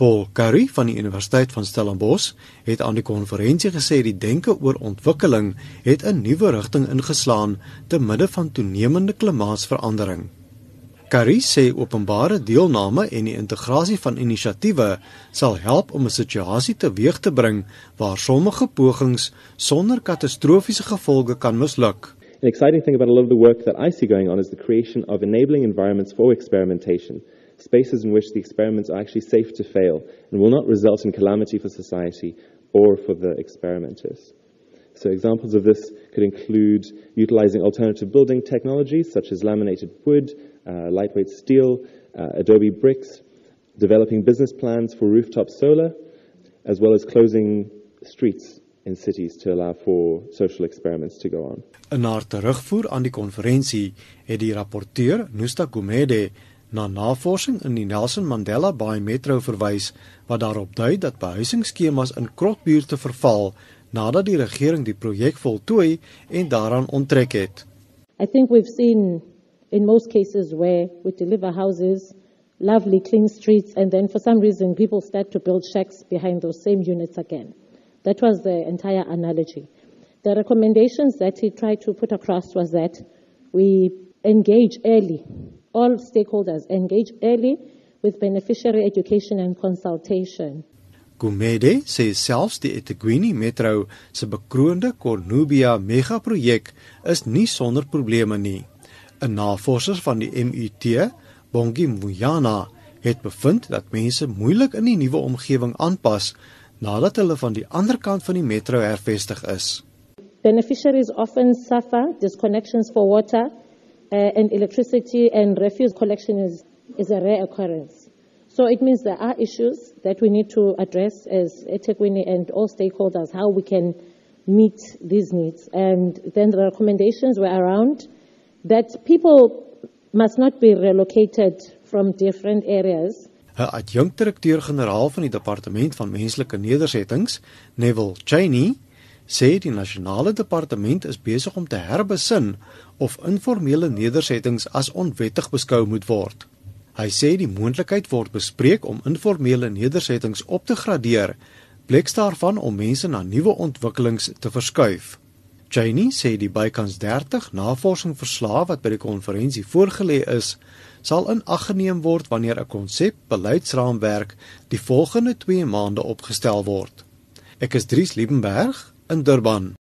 Paul Curry van die Universiteit van Stellenbosch het aan die konferensie gesê die denke oor ontwikkeling het 'n nuwe rigting ingeslaan te midde van toenemende klimaatsverandering. Curry sê openbare deelname en die integrasie van inisiatiewe sal help om 'n situasie teweeg te bring waar sommige pogings sonder katastrofiese gevolge kan misluk. An exciting thing about a lot of the work that I see going on is the creation of enabling environments for experimentation, spaces in which the experiments are actually safe to fail and will not result in calamity for society or for the experimenters. So, examples of this could include utilizing alternative building technologies such as laminated wood, uh, lightweight steel, uh, adobe bricks, developing business plans for rooftop solar, as well as closing streets in cities to allow for social experiments to go on. In haar terugvoer aan die konferensie het die rapporteur Nusta Gumede na navorsing in die Nelson Mandela Bay Metro verwys wat daarop dui dat behuisingsskemas in krotbuurte verval nadat die regering die projek voltooi en daaraan onttrek het. I think we've seen in most cases where we deliver houses lovely clean streets and then for some reason people start to build shacks behind those same units again. That was the entire analogy. The recommendations that he tried to put across was that we engage early, all stakeholders engage early with beneficiary education and consultation. Gumede sê selfs die eThekwini Metro se bekroonde Cornubia megaprojek is nie sonder probleme nie. 'n Navorser van die MUT, Bongi Muyana, het bevind dat mense moeilik in die nuwe omgewing aanpas nadat hulle van die ander kant van die metro hervestig is. Beneficiaries often suffer disconnections for water uh, and electricity and refuse collection is, is a rare occurrence. So it means there are issues that we need to address as eThekwini and all stakeholders, how we can meet these needs. And then the recommendations were around that people must not be relocated from different areas 'n adjunkdirekteur-generaal van die Departement van Menslike Nedersettings, Neville Cheney, sê die nasionale departement is besig om te herbesin of informele nedersettings as onwettig beskou moet word. Hy sê die moontlikheid word bespreek om informele nedersettings op te gradeer, bleks daarvan om mense na nuwe ontwikkelings te verskuif. Cheney sê die bykans 30 navorsingsverslae wat by die konferensie voorgelê is, sal in ag geneem word wanneer 'n konsep beleidsraamwerk die volgende 2 maande opgestel word. Ek is Dries Liebenberg in Durban.